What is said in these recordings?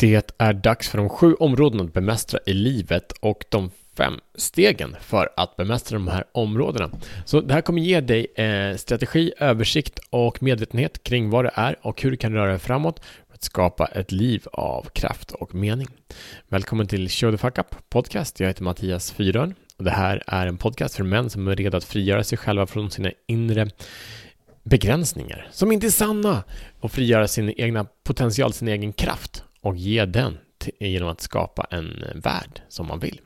Det är dags för de sju områdena att bemästra i livet och de fem stegen för att bemästra de här områdena. Så det här kommer ge dig eh, strategi, översikt och medvetenhet kring vad det är och hur du kan röra dig framåt för att skapa ett liv av kraft och mening. Välkommen till Show the Fuck Up Podcast. Jag heter Mattias Fyrön och det här är en podcast för män som är redo att frigöra sig själva från sina inre begränsningar som inte är sanna och frigöra sin egna potential, sin egen kraft och ge den genom att skapa en värld som man vill.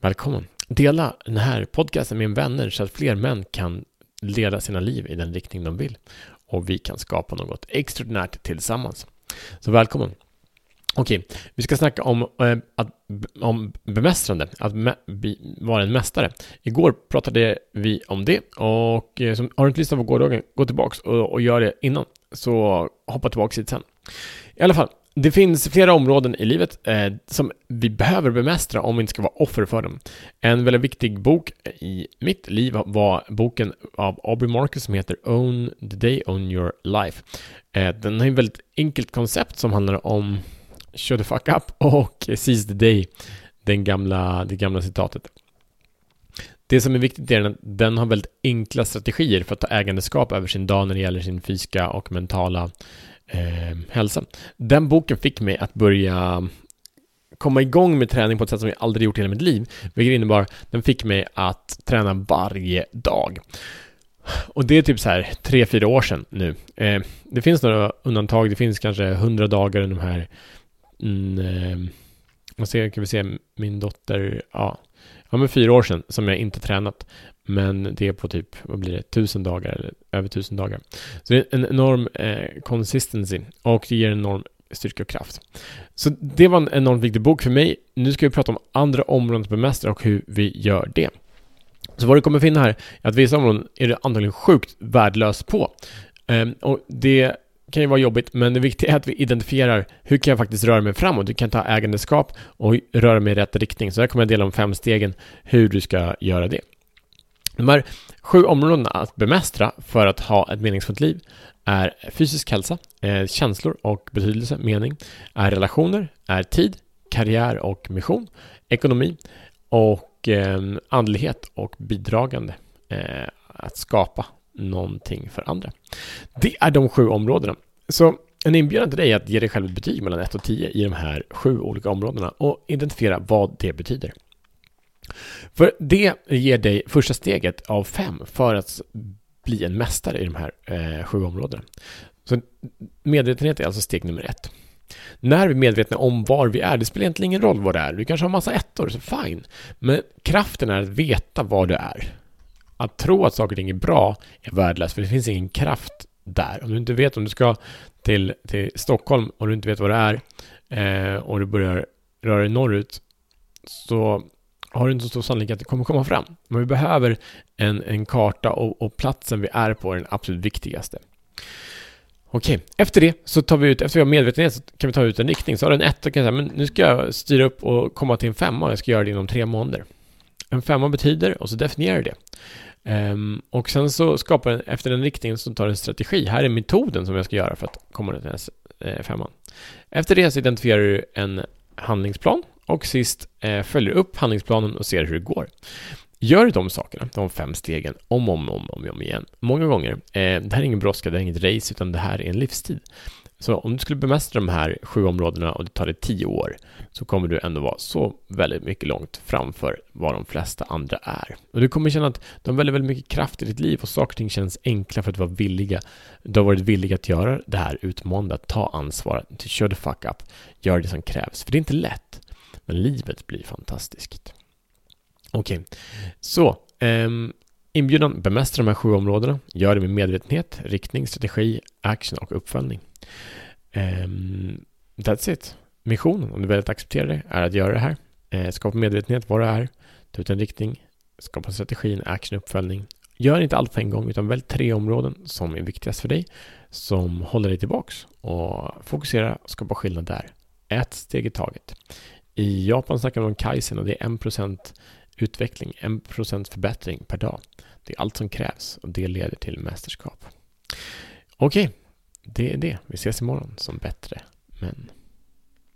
Välkommen! Dela den här podcasten med vänner så att fler män kan leda sina liv i den riktning de vill och vi kan skapa något extraordinärt tillsammans. Så välkommen! Okej, vi ska snacka om, eh, att, om bemästrande, att me, vara en mästare. Igår pratade vi om det och eh, som, har du inte lyssnat på gårdagen, gå tillbaks och, och gör det innan. Så hoppa tillbaks hit sen. I alla fall, det finns flera områden i livet eh, som vi behöver bemästra om vi inte ska vara offer för dem. En väldigt viktig bok i mitt liv var boken av Aubrey Marcus som heter Own the Day, Own Your Life. Eh, den har ett väldigt enkelt koncept som handlar om Show the fuck up och Seize the Day, den gamla, det gamla citatet. Det som är viktigt är att den har väldigt enkla strategier för att ta ägandeskap över sin dag när det gäller sin fysiska och mentala eh, hälsa. Den boken fick mig att börja komma igång med träning på ett sätt som jag aldrig gjort i hela mitt liv. Vilket innebar, den fick mig att träna varje dag. Och det är typ så här tre, fyra år sedan nu. Eh, det finns några undantag, det finns kanske hundra dagar i de här mm, eh, man ser, kan vi se min dotter, ja, ja men fyra år sedan som jag inte tränat. Men det är på typ, vad blir det, tusen dagar eller över tusen dagar. Så det är en enorm eh, consistency och det ger en enorm styrka och kraft. Så det var en enormt viktig bok för mig. Nu ska vi prata om andra områden att bemästra och hur vi gör det. Så vad du kommer finna här är att vissa områden är du antagligen sjukt värdelös på. Um, och det kan ju vara jobbigt, men det viktiga är att vi identifierar hur kan jag faktiskt röra mig framåt? Du kan ta ägandeskap och röra mig i rätt riktning. Så här kommer jag dela om fem stegen hur du ska göra det. De här sju områdena att bemästra för att ha ett meningsfullt liv är fysisk hälsa, är känslor och betydelse, mening, är relationer, är tid, karriär och mission, ekonomi och eh, andlighet och bidragande. Eh, att skapa någonting för andra. Det är de sju områdena. Så en inbjudan till dig är att ge dig själv ett betyg mellan 1 och 10 i de här sju olika områdena och identifiera vad det betyder. För det ger dig första steget av fem för att bli en mästare i de här eh, sju områdena. Så medvetenhet är alltså steg nummer ett. När vi är medvetna om var vi är, det spelar egentligen ingen roll vad det är. Du kanske har massa ettor, så fine. Men kraften är att veta var du är. Att tro att saker och ting är bra är värdelöst, för det finns ingen kraft där. Om du inte vet om du ska till, till Stockholm och du inte vet vad det är eh, och du börjar röra dig norrut så har du inte så stor sannolikhet att det kommer komma fram. Men vi behöver en, en karta och, och platsen vi är på är den absolut viktigaste. Okej, efter det så tar vi ut, efter vi har medvetenhet så kan vi ta ut en riktning. Så har du en ett och kan säga, men nu ska jag styra upp och komma till en femma och jag ska göra det inom tre månader. En femma betyder, och så definierar du det. Um, och sen så skapar den, efter den riktningen så tar du en strategi. Här är metoden som jag ska göra för att komma till den här eh, femman. Efter det så identifierar du en handlingsplan och sist eh, följer upp handlingsplanen och ser hur det går. Gör de sakerna, de fem stegen, om och om, om, om, om igen, många gånger. Eh, det här är ingen brådska, det är inget race, utan det här är en livstid. Så om du skulle bemästra de här sju områdena och det tar dig tio år så kommer du ändå vara så väldigt mycket långt framför vad de flesta andra är. Och du kommer känna att du har väldigt, väldigt mycket kraft i ditt liv och saker och ting känns enkla för att vara villiga. Du har varit villig att göra det här utmanande, att ta ansvar, att show the fuck up, gör det som krävs. För det är inte lätt, men livet blir fantastiskt. Okej, okay. så um, inbjudan bemästra de här sju områdena. Gör det med medvetenhet, riktning, strategi, action och uppföljning. Um, that's it. Missionen, om du väljer att acceptera det, är att göra det här. Uh, skapa medvetenhet vad det är, ta ut en riktning, skapa strategin, action, uppföljning. Gör inte allt på en gång, utan välj tre områden som är viktigast för dig, som håller dig tillbaks och fokusera och skapa skillnad där. Ett steg i taget. I Japan snackar man om Kaizen och det är 1% utveckling, 1% förbättring per dag. Det är allt som krävs och det leder till mästerskap. Okej, okay, det är det. Vi ses imorgon som bättre män.